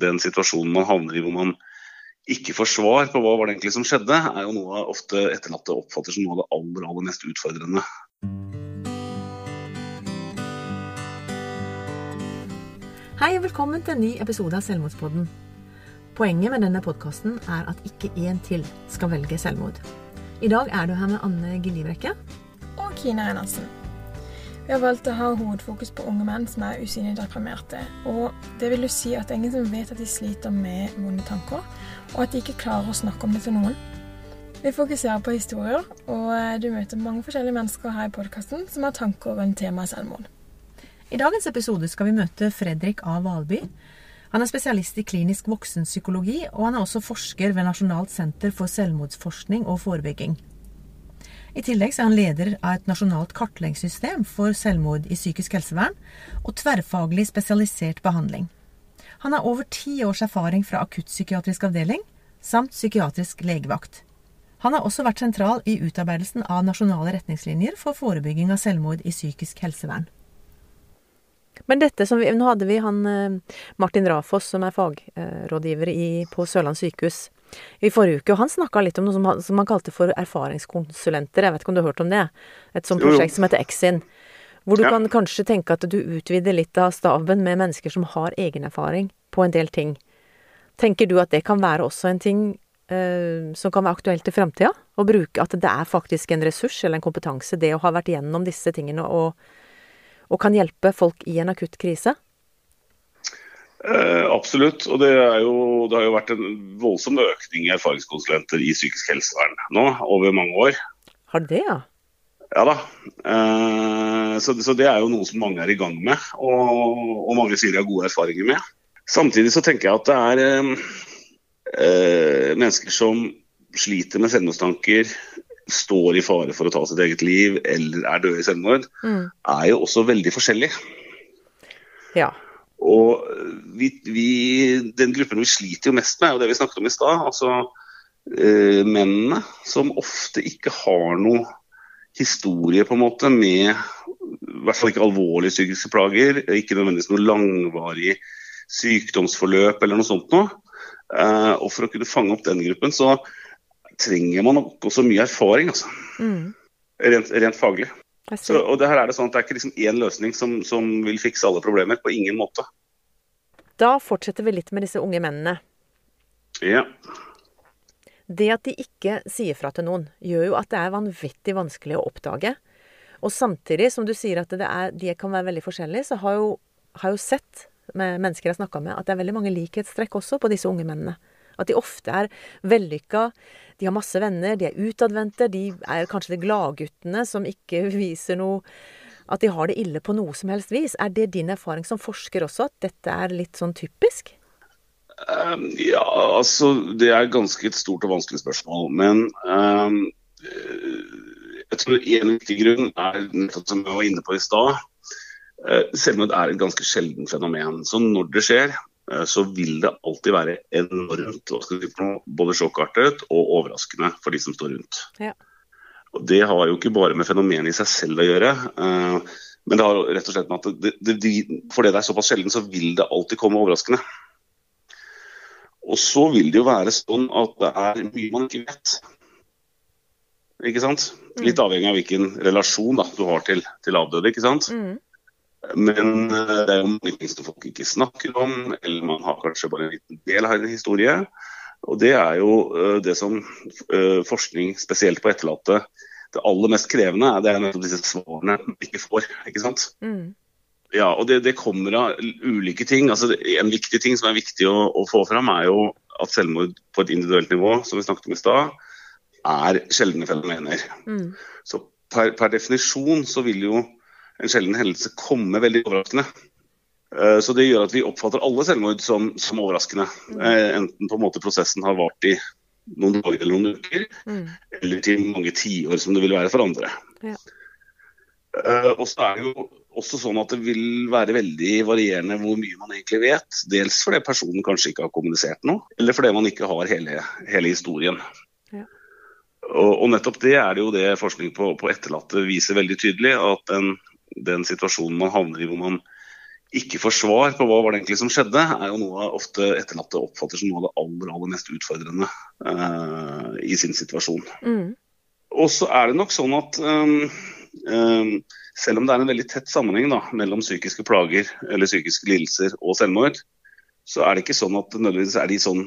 den situasjonen man havner i hvor man ikke får svar på hva var det egentlig som skjedde, er jo noe ofte etterlatte oppfatter som noe av det aller, aller mest utfordrende. Hei og velkommen til en ny episode av Selvmordspodden. Poenget med denne podkasten er at ikke én til skal velge selvmord. I dag er du her med Anne Gillibrekke Og Kine Reinertsen. Vi har valgt å ha hovedfokus på unge menn som er usynlig deprimerte. Og det vil jo si at det er ingen som vet at de sliter med vonde tanker, og at de ikke klarer å snakke om det til noen. Vi fokuserer på historier, og du møter mange forskjellige mennesker her i podkasten som har tanker rundt temaet selvmord. I dagens episode skal vi møte Fredrik A. Valby. Han er spesialist i klinisk voksenpsykologi, og han er også forsker ved Nasjonalt senter for selvmordsforskning og forebygging. I tillegg er han leder av et nasjonalt kartleggingssystem for selvmord i psykisk helsevern og tverrfaglig spesialisert behandling. Han har over ti års erfaring fra akuttpsykiatrisk avdeling samt psykiatrisk legevakt. Han har også vært sentral i utarbeidelsen av nasjonale retningslinjer for forebygging av selvmord i psykisk helsevern. Men dette som vi, Nå hadde vi han eh, Martin Rafoss, som er fagrådgiver på Sørland sykehus i forrige uke. Og han snakka litt om noe som han, som han, kalte for erfaringskonsulenter. Jeg vet ikke om du har hørt om det? Et sånt prosjekt som heter Exin. Hvor du ja. kan kanskje tenke at du utvider litt av staben med mennesker som har egenerfaring på en del ting. Tenker du at det kan være også en ting uh, som kan være aktuelt i framtida? Å bruke at det er faktisk en ressurs eller en kompetanse, det å ha vært gjennom disse tingene og, og kan hjelpe folk i en akutt krise? Eh, absolutt. Og det, jo, det, har jo vært en voldsom økning i erfaringskonsulenter i psykisk helsevern nå over mange år. Har det, ja? Ja da. Eh, så, så, det er jo noe som mange er i gang med, og, og mange sier de har gode erfaringer med. Samtidig så tenker jeg at det er eh, eh mennesker som sliter med selvmordstanker, står i fare for å ta sitt eget liv eller er døde i selvmord, mm. er jo også veldig forskjellige. Ja. Og vi, vi, Den gruppen vi sliter jo mest med, er jo det vi snakket om i stad. Altså eh, mennene som ofte ikke har noe historie på en måte med i hvert fall ikke alvorlige psykiske plager. Ikke nødvendigvis noe langvarig sykdomsforløp eller noe sånt noe. Eh, og for å kunne fange opp den gruppen, så trenger man nok også mye erfaring, altså. Mm. Rent, rent faglig. Så, og det her er det sånn at det er ikke liksom én løsning som, som, vil fikse alle problemer. På ingen måte. Da fortsetter vi litt med disse unge mennene. Ja. Det at de ikke sier fra til noen, gjør jo at det er vanvittig vanskelig å oppdage. Og samtidig som du sier at er, de kan være veldig forskjellige, så har jo, har jo sett med mennesker jeg har snakka med, at det er veldig mange likhetstrekk også på disse unge mennene. At de ofte er vellykka, de har masse venner, de er utadvendte, de er kanskje de gladguttene som ikke viser noe At de har det ille på noe som helst vis. Er det din erfaring som forsker også, at dette er litt sånn typisk? Um, ja, altså Det er ganske et stort og vanskelig spørsmål. Men um, jeg tror en viktig grunn er nettopp som jeg var inne på i stad. Uh, selvmord er et ganske sjelden fenomen. Så når det skjer, Eh, så vil det alltid være enormt både sjokkartet og overraskende for de som står rundt. Ja. Og Det har jo ikke bare med fenomenet i seg selv å gjøre. Eh, men det har rett og slett med at det, det, fordi det er såpass sjelden, så vil det alltid komme overraskende. Og så vil det jo være sånn at det er mye man ikke vet. Ikke sant? Litt mm. avhengig av hvilken relasjon da, du har til, til avdøde. ikke sant? Mm. Men eh, det er jo mange ting som folk ikke snakker om, eller man har kanskje bare en liten del av en historie. Og Det er jo eh, det som eh, forskning, spesielt på etterlatte, det aller mest krevende er det er nettopp disse svarene man ikke får. ikke sant? Mm. Ja, og det, det, kommer av ulike ting. altså En viktig ting som er viktig å, å, få fram, er jo at selvmord på et individuelt nivå, som vi snakket om i stad, er sjeldne fenomener. Mm. Så per, per, definisjon så vil jo en sjelden hendelse komme veldig overraskende. Eh, så Det gjør at vi oppfatter alle selvmord som, som overraskende. Eh, enten på en måte prosessen har vart i noen dager eller noen uker, mm. eller til mange tiår, som det vil være for andre. Ja. Uh, og så er det jo også sånn at det vil være veldig varierende hvor mye man egentlig vet. Dels fordi personen kanskje ikke har kommunisert noe, eller fordi man ikke har hele, hele historien. Ja. Og, og, nettopp det er det jo det forskning på, på etterlatte viser veldig tydelig. At en den situasjonen man havner i hvor man ikke får svar på hva var det egentlig som skjedde, er jo noe ofte etterlatte oppfatter som noe av det aller, aller mest utfordrende uh, i sin situasjon. Mm. Og så er det nok sånn at um, um, selv om det er en veldig tett sammenheng da, mellom psykiske plager eller psykiske lidelser og selvmord, så er det ikke sånn at nødvendigvis er de sånn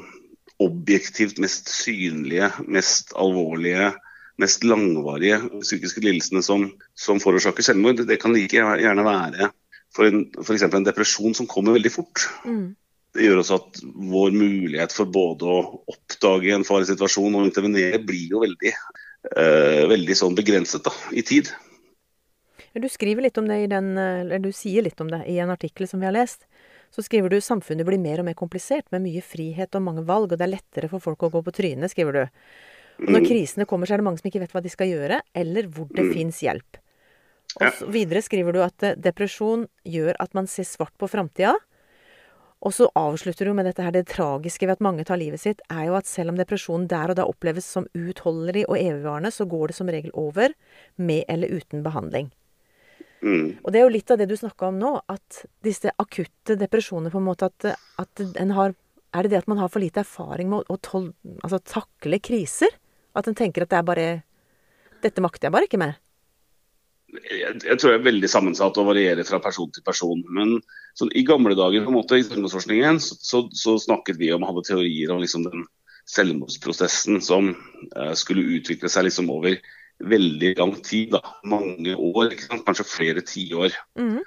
objektivt mest synlige, mest alvorlige, mest langvarige psykiske lidelsene som, som forårsaker selvmord. Det kan like gjerne være f.eks. en depresjon som kommer veldig fort. Mm. Det gjør også at vår mulighet for både å oppdage en farlig situasjon og intervenere blir jo veldig, eh, veldig sånn begrenset da, i tid. Du skriver litt om det i den, eller du sier litt om det i en artikkel som vi har lest. Så skriver du samfunnet blir mer og mer komplisert med mye frihet og mange valg, og det er lettere for folk å gå på trynet, skriver du. Og når mm. krisene kommer, så er det mange som ikke vet hva de skal gjøre, eller hvor det mm. fins hjelp. Og så videre skriver du at eh, depresjon gjør at man ser svart på framtida. Og så avslutter du med dette her, det tragiske ved at mange tar livet sitt, er jo at selv om depresjonen der og da oppleves som uutholdelig og evigvarende, så går det som regel over, med eller uten behandling. Mm. Og det er jo litt av det du snakka om nå, at disse akutte depresjonene på en måte at, at en har Er det det at man har for lite erfaring med å, å tol, altså, takle kriser? At en tenker at det er bare Dette makter jeg bare ikke mer? jeg, jeg, tror jeg er veldig sammensatt og varierer fra person til person. Men så, i gamle dager på en måte, i selvmordsforskningen så, så, så, snakket vi om hadde teorier om liksom, den selvmordsprosessen som uh, skulle utvikle seg liksom, over veldig lang tid. Da. Mange år, kanskje flere tiår. Mm.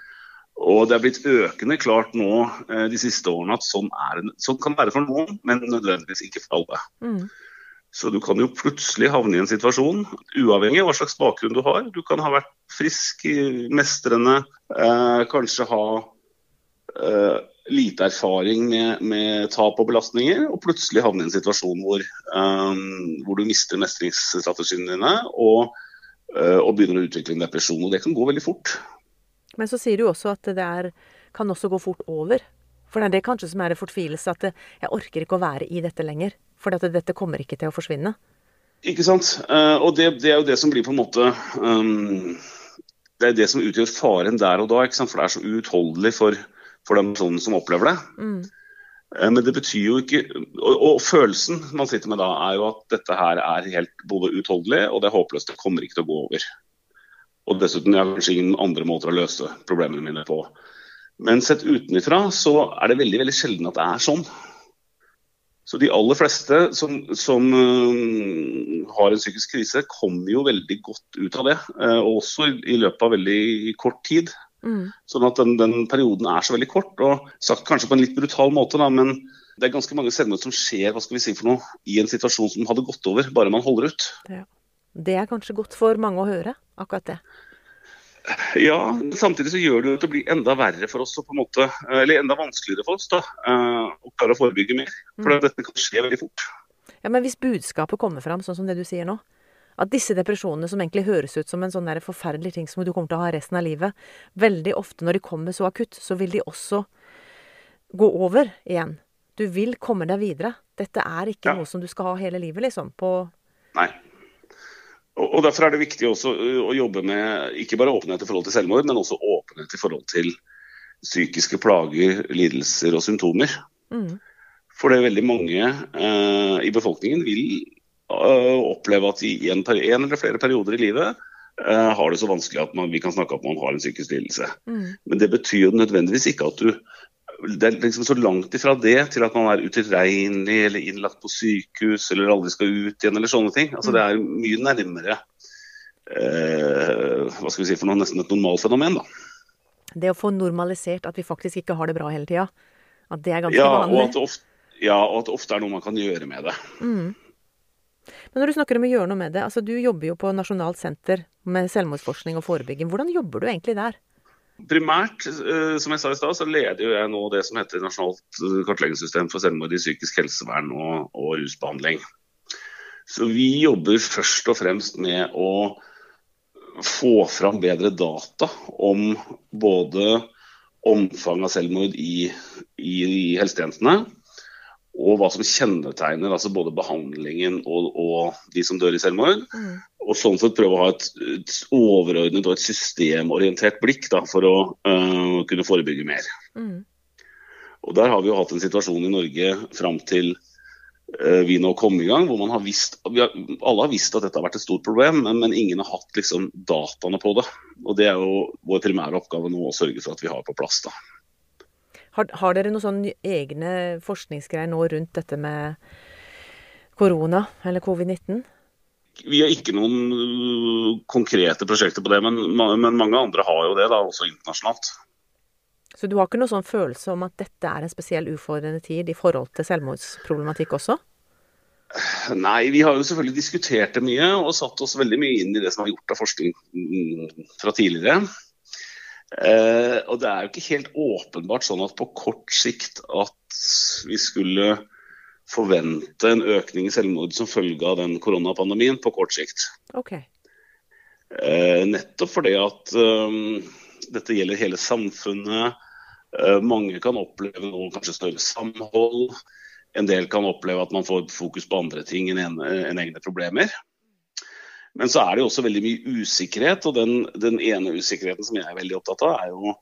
Og det er blitt økende klart nå uh, de siste årene at sånn, er, sånn kan det være for noen, men nødvendigvis ikke for alle. Mm. Så du kan jo plutselig havne i en situasjon, uavhengig av hva slags bakgrunn du har. Du kan ha vært frisk, mestrende, eh, kanskje ha eh, lite erfaring med, med, tap og belastninger, og plutselig havne i en situasjon hvor, eh, hvor du mister mestringsstrategiene dine og, eh, og, begynner å utvikle en depresjon. Og det kan gå veldig fort. Men så sier du også at det er, kan også gå fort over. For det er det kanskje som er det fortvilelse, at jeg orker ikke å være i dette lenger. For dette kommer ikke til å forsvinne. Ikke sant. Uh, og det, det, er jo det som blir på en måte um, Det er det som utgjør faren der og da. For det er så uutholdelig for, for den personen som opplever det. Mm. Uh, men det betyr jo ikke og, og, følelsen man sitter med da, er jo at dette her er helt både utholdelig og det er håpløst. Det kommer ikke til å gå over. Og dessuten jeg har kanskje ingen andre måter å løse problemene mine på. Men sett utenfra så er det veldig veldig sjelden at det er sånn. Så de aller fleste som, som uh, har en psykisk krise, kommer jo veldig godt ut av det. Og også i, i, løpet av veldig kort tid. Mm. Sånn at den, den, perioden er så veldig kort. Og sagt kanskje på en litt brutal måte, da, men det er ganske mange selvmord som skjer hva skal vi si for noe, i en situasjon som hadde gått over, bare man holder ut. Ja. Det er kanskje godt for mange å høre, akkurat det. Ja, samtidig så gjør det jo at det blir enda verre for oss, på en måte, eller enda vanskeligere for oss da, eh, å klare å forebygge mer. For mm. dette kan skje veldig fort. Ja, Men hvis budskapet kommer fram sånn som det du sier nå, at disse depresjonene som egentlig høres ut som en sånn forferdelig ting som du kommer til å ha resten av livet, veldig ofte når de kommer så akutt, så vil de også gå over igjen. Du vil komme deg videre. Dette er ikke ja. noe som du skal ha hele livet, liksom. På Nei. Og Derfor er det viktig også å jobbe med ikke bare åpenhet i forhold til selvmord, men også åpenhet i forhold til psykiske plager, lidelser og symptomer. Mm. For det er veldig mange eh, i befolkningen vil eh, oppleve at i en, en, eller flere perioder i livet eh, har det så vanskelig at man, vi kan snakke om at man har en psykisk lidelse. Mm. Men det betyr jo nødvendigvis ikke at du det er liksom så langt ifra det til at man er utilregnelig eller innlagt på sykehus eller aldri skal ut igjen eller sånne ting. Altså, det er mye nærmere eh, hva skal vi si for noe, nesten et normalfenomen. da. Det å få normalisert at vi faktisk ikke har det bra hele tida. At det er ganske ja, vanlig. Og at det ofte, ja, og at det ofte er noe man kan gjøre med det. Mm. Men når du snakker om å gjøre noe med det, altså du jobber jo på Nasjonalt senter med selvmordsforskning og forebygging. Hvordan jobber du egentlig der? Primært, eh, som jeg sa i stad, så leder jeg nå det som heter Nasjonalt eh, kartleggingssystem for selvmord i psykisk helsevern og, og, rusbehandling. Så vi jobber først og fremst med å få fram bedre data om både omfang av selvmord i, i, i helsetjenestene, og hva som kjennetegner altså både behandlingen og, og, de som dør i selvmord. Mm. Og sånn sett prøve å ha et, et, overordnet og et systemorientert blikk da, for å uh, kunne forebygge mer. Mm. Og Der har vi jo hatt en situasjon i Norge fram til uh, vi nå kom i gang, hvor man har visst, har, alle har visst at dette har vært et stort problem, men, men, ingen har hatt liksom, dataene på det. Og Det er jo vår primære oppgave nå å sørge for at vi har på plass. da. Har, har dere noen sånne egne forskningsgreier nå rundt dette med korona eller covid-19? Vi har ikke noen uh, konkrete prosjekter på det, men, men, mange andre har jo det, da, også internasjonalt. Så du har ikke noen sånn følelse om at dette er en spesiell utfordrende tid i forhold til selvmordsproblematikk også? Nei, vi har jo selvfølgelig diskutert det mye og satt oss veldig mye inn i det som er gjort av forskning mm, fra tidligere. Eh, og det er jo ikke helt åpenbart sånn at på kort sikt at vi skulle forvente en økning i selvmord som følge av den koronapandemien på kort sikt. Okay. Eh, nettopp fordi at um, dette gjelder hele samfunnet. Eh, mange kan oppleve noe kanskje større samhold. En del kan oppleve at man får fokus på andre ting enn, en, enn egne problemer. Men så er det jo også veldig mye usikkerhet, og den, den ene usikkerheten som jeg er veldig opptatt av, er jo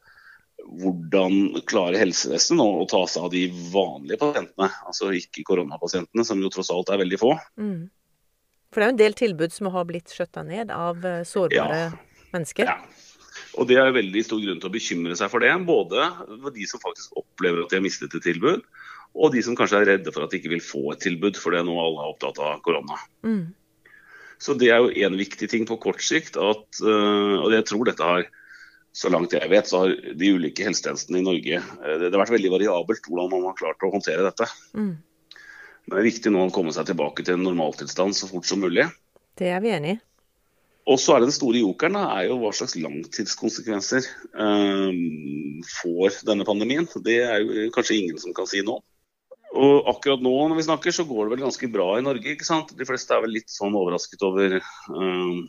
hvordan klarer helsevesenet å, å ta seg av de vanlige pasientene, altså ikke koronapasientene, som jo tross alt er veldig få. Mm. For det er jo en del tilbud som har blitt skjøtta ned av eh, sårbare ja. mennesker. Ja. Og det er veldig stor grunn til å bekymre seg for det. Både for de som faktisk opplever at de har mistet et tilbud, og de som kanskje er redde for at de ikke vil få et tilbud, for det er nå alle er opptatt av korona. Mm. Så det er jo en viktig ting på kort sikt. At, uh, og jeg tror dette har så langt jeg vet, så har de ulike helsetjenestene i Norge uh, det, har vært veldig variabelt hvordan man har klart å håndtere dette. Mm. Det er viktig nå å komme seg tilbake til en normaltilstand så fort som mulig. Det er vi enig i. Og så er det Den store jokeren da, er jo hva slags langtidskonsekvenser uh, får denne pandemien. Det er jo kanskje ingen som kan si nå. Og akkurat nå når vi snakker, så går det vel ganske bra i Norge. ikke sant? De fleste er vel litt sånn overrasket over uh,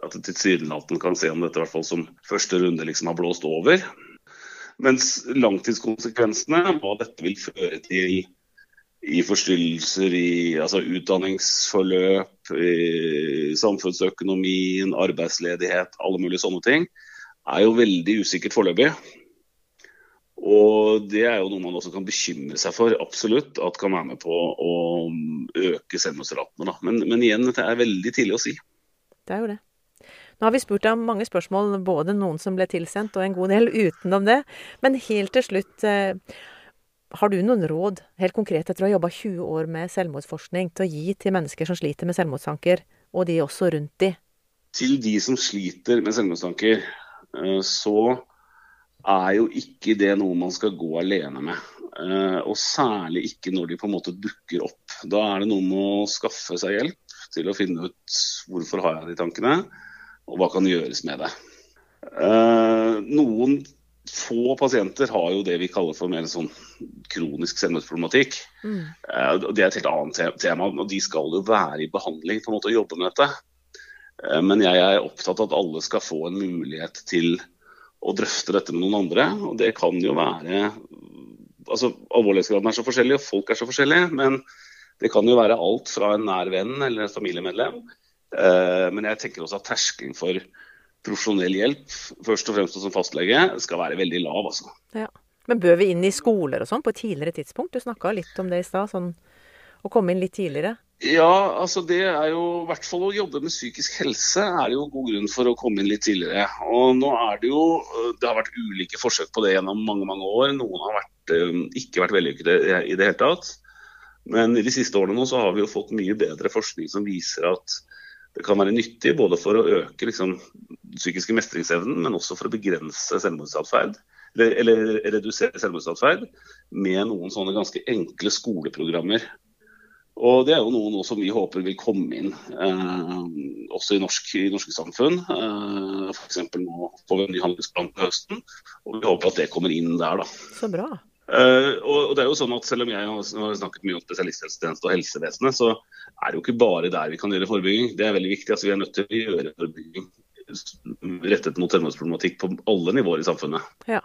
at det tilsynelatende kan se om dette i hvert fall som første runde liksom har blåst over. Mens langtidskonsekvensene, hva dette vil føre til i, forstyrrelser i altså utdanningsforløp, i samfunnsøkonomien, arbeidsledighet, alle mulige sånne ting, er jo veldig usikkert foreløpig. Og det er jo noe man også kan bekymre seg for, absolutt. At kan være med på å øke selvmordsratene. Men, men igjen, dette er veldig tidlig å si. Det er jo det. Nå har vi spurt deg om mange spørsmål, både noen som ble tilsendt og en god del utenom det. Men helt til slutt, eh, har du noen råd, helt konkret etter å ha jobba 20 år med selvmordsforskning, til å gi til mennesker som sliter med selvmordstanker, og de også rundt de? Til de som sliter med selvmordstanker, eh, så er jo ikke det noe man skal gå alene med. Uh, og særlig ikke når de på en måte dukker opp. Da er det noe med å skaffe seg hjelp til å finne ut hvorfor har jeg de tankene, og hva kan gjøres med det. Uh, noen få pasienter har jo det vi kaller for mer sånn kronisk selvmordsproblematikk. Mm. Uh, det er et helt annet tema, og de skal jo være i behandling på en måte og jobbe med dette. Men jeg er opptatt av at alle skal få en mulighet til og drøfte dette med noen andre. Og det kan jo være altså Alvorlighetsgraden er så forskjellig, og folk er så forskjellige. Men det kan jo være alt fra en nær venn eller et familiemedlem. Eh, men jeg tenker også at terskelen for profesjonell hjelp, først og fremst som fastlege, skal være veldig lav. altså. Ja. Men bør vi inn i skoler og sånn på et tidligere tidspunkt? Du snakka litt om det i stad. Sånn, å komme inn litt tidligere? Ja, altså det er jo i hvert fall å jobbe med psykisk helse er jo god grunn for å komme inn litt tidligere. Og nå er Det jo, det har vært ulike forsøk på det gjennom mange mange år. Noen har vært, eh, ikke vært vellykkede i det hele tatt. Men i de siste årene nå så har vi jo fått mye bedre forskning som viser at det kan være nyttig både for å øke liksom, psykiske mestringsevnen, men også for å begrense selvmordsatferd. Eller, eller redusere selvmordsatferd med noen sånne ganske enkle skoleprogrammer og Det er jo noe som vi håper vil komme inn eh, også i, norsk, i norske samfunn. Eh, F.eks. nå får vi en ny handlingsplan til høsten, og vi håper at det kommer inn der. da. Så bra. Eh, og det er jo sånn at Selv om jeg har snakket mye om spesialisthelsetjeneste og helsevesenet, så er det jo ikke bare der vi kan gjøre forebygging. Det er veldig viktig. altså Vi er nødt til å gjøre forebygging rettet mot selvmordsproblematikk på alle nivåer i samfunnet. Ja.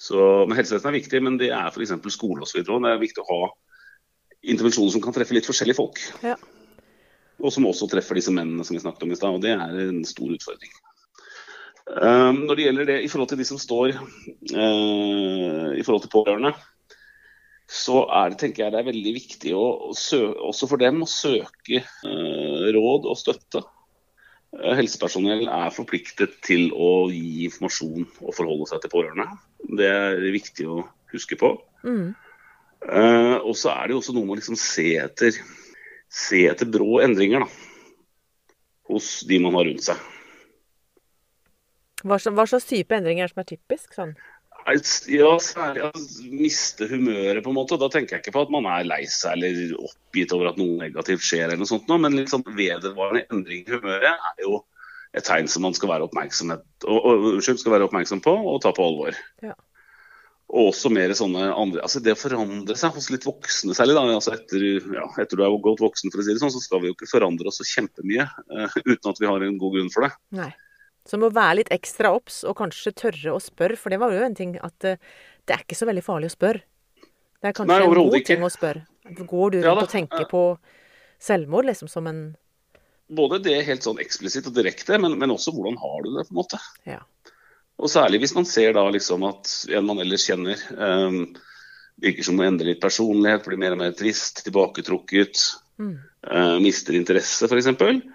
Så, men Helsevesenet er viktig, men det er f.eks. skole osv. Det er viktig å ha intervensjoner som kan treffe litt forskjellige folk. Ja. Og som også treffer disse mennene som vi snakket om i stad. Og det er en stor utfordring. Um, når det gjelder det i forhold til de som står uh, i forhold til pårørende, så er det, tenker jeg det er veldig viktig å, også for dem å søke uh, råd og støtte. Uh, helsepersonell er forpliktet til å gi informasjon og forholde seg til pårørende. Det er viktig å huske på. Mm. Eh, og så er det jo også noe med å liksom se etter se etter brå endringer da, hos de man har rundt seg. Hva, hva slags type endringer er det som er typisk? Sånn? Ja, særlig å miste humøret, på en måte. Da tenker jeg ikke på at man er lei seg eller oppgitt over at noe negativt skjer, eller noe sånt, men sånn vedvarende endring i humøret er jo et tegn som man skal være, oppmerksomhet, og, og, skal være oppmerksom på og ta på alvor. Ja. Og også mer sånne andre altså Det å forandre seg hos litt voksne særlig, da, altså etter, ja, etter du er godt voksen, for å si det sånn, så skal vi jo ikke forandre oss så kjempemye uh, uten at vi har en god grunn for det. Nei. Så må være litt ekstra obs, og kanskje tørre å spørre, for det var jo en ting at uh, det er ikke så veldig farlig å spørre. Det er kanskje Nei, en god ikke. ting å spørre. Går du rundt ja, og tenker på selvmord liksom som en Både det helt sånn eksplisitt og direkte, men, men også hvordan har du det, på en måte. Ja. Og særlig hvis man ser da liksom at en man ellers kjenner, um, virker som å endre litt personlighet, blir mer og mer trist, tilbaketrukket, Mm. uh, mister interesse f.eks.,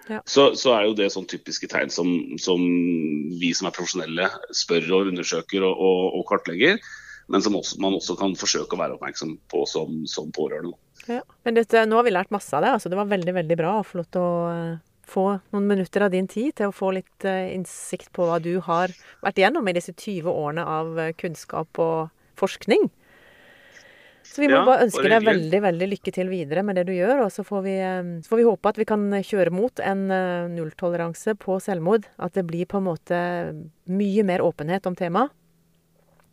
Ja. så, så er jo det sånn typiske tegn som, som vi som er profesjonelle spør og undersøker og, og, og kartlegger, men som også, man også kan forsøke å være oppmerksom på som, som pårørende. Ja. Men dette, nå har vi lært masse av det. Altså, det var veldig veldig bra å få lov til å eh, få noen minutter av din tid til å få litt eh, innsikt på hva du har vært igjennom i disse 20 årene av eh, kunnskap og forskning. Så vi må Ja, bare ønske deg veldig veldig lykke til videre med det du gjør. Og så får vi, eh, så får vi håpe at vi kan kjøre mot en nulltoleranse på selvmord. At det blir på en måte mye mer åpenhet om temaet.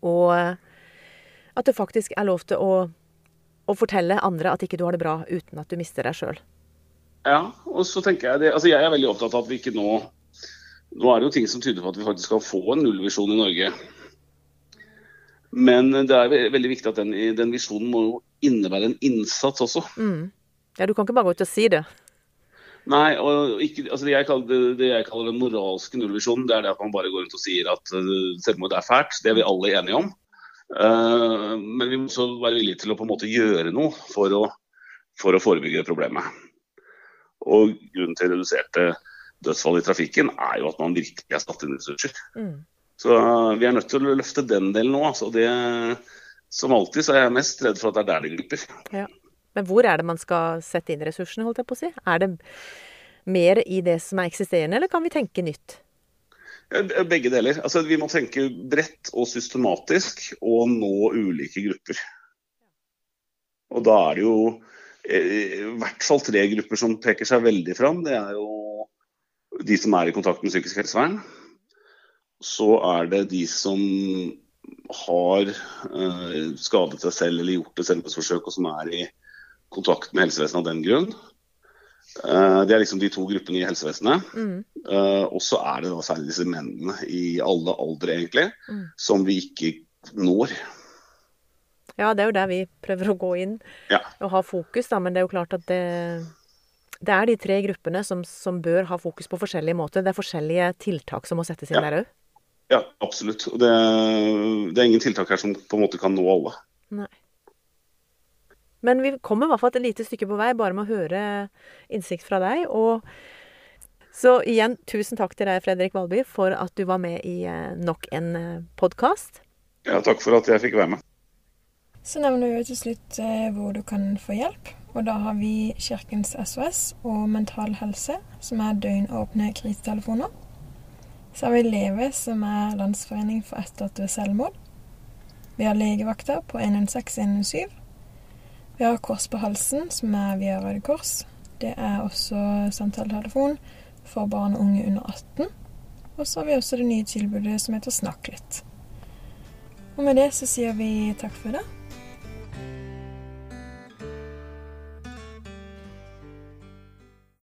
Og at det faktisk er lov til å å fortelle andre at ikke du har det bra uten at du mister deg sjøl. Ja, og så tenker jeg det, altså jeg er veldig opptatt av at vi ikke nå Nå er det jo ting som tyder på at vi faktisk skal få en nullvisjon i Norge. Men det er veldig viktig at den, den visjonen må jo innebære en innsats også. Mm. Ja, du kan ikke bare gå ut og si det. Nei, og ikke, altså det, jeg kaller, det, det jeg kaller den moralske nullvisjonen, det er det at man bare går rundt og sier at uh, selvmord er fælt. Det er vi alle enige om. Uh, men vi må også være villige til å på en måte gjøre noe for å, for å forebygge problemet. Og grunnen til reduserte dødsfall i trafikken er jo at man virkelig har satt inn ressurser. Mm. Så uh, vi er nødt til å løfte den delen nå. Altså det, som alltid så er jeg mest redd for at det er der det glipper. Ja. Men hvor er det man skal sette inn ressursene, holdt jeg på å si? Er det mer i det som er eksisterende, eller kan vi tenke nytt? Begge deler. Altså, vi må tenke bredt og systematisk og nå ulike grupper. Og da er det jo eh, i hvert fall tre grupper som peker seg veldig fram. Det er jo de som er i kontakt med psykisk helsevern. Så er det de som har eh, skadet seg selv eller gjort et selvmordsforsøk, og som er i kontakt med helsevesenet av den grunn. Eh, det er liksom de to gruppene i helsevesenet. Mm. Eh, og så er det da særlig disse mennene i alle aldre, egentlig, Mm. som vi ikke når. Ja, det er jo der vi prøver å gå inn Ja. og ha fokus, da. Men det er jo klart at det, det er de tre gruppene som, som bør ha fokus på forskjellige måter. Det er forskjellige tiltak som må settes inn Ja. der òg. Ja, absolutt. Og det, det er ingen tiltak her som på en måte kan nå alle. Nei. Men vi kommer i hvert fall et lite stykke på vei bare med å høre innsikt fra deg. Og så igjen, tusen takk til deg, Fredrik Valby, for at du var med i eh, nok en podkast. Ja, takk for at jeg fikk være med. Så nevner vi til slutt eh, hvor du kan få hjelp. Og da har vi Kirkens SOS og Mental Helse, som er døgnåpne krisetelefoner. Så har vi Leve, som er Landsforening for etterlatte ved selvmord. Vi har legevakta på 116 117. Vi har Kors på halsen, som er via Røde Kors. Det er også samtaletelefon for barn og unge under 18. Og så har vi også det nye tilbudet som heter Snakk litt. Og med det så sier vi takk for i dag.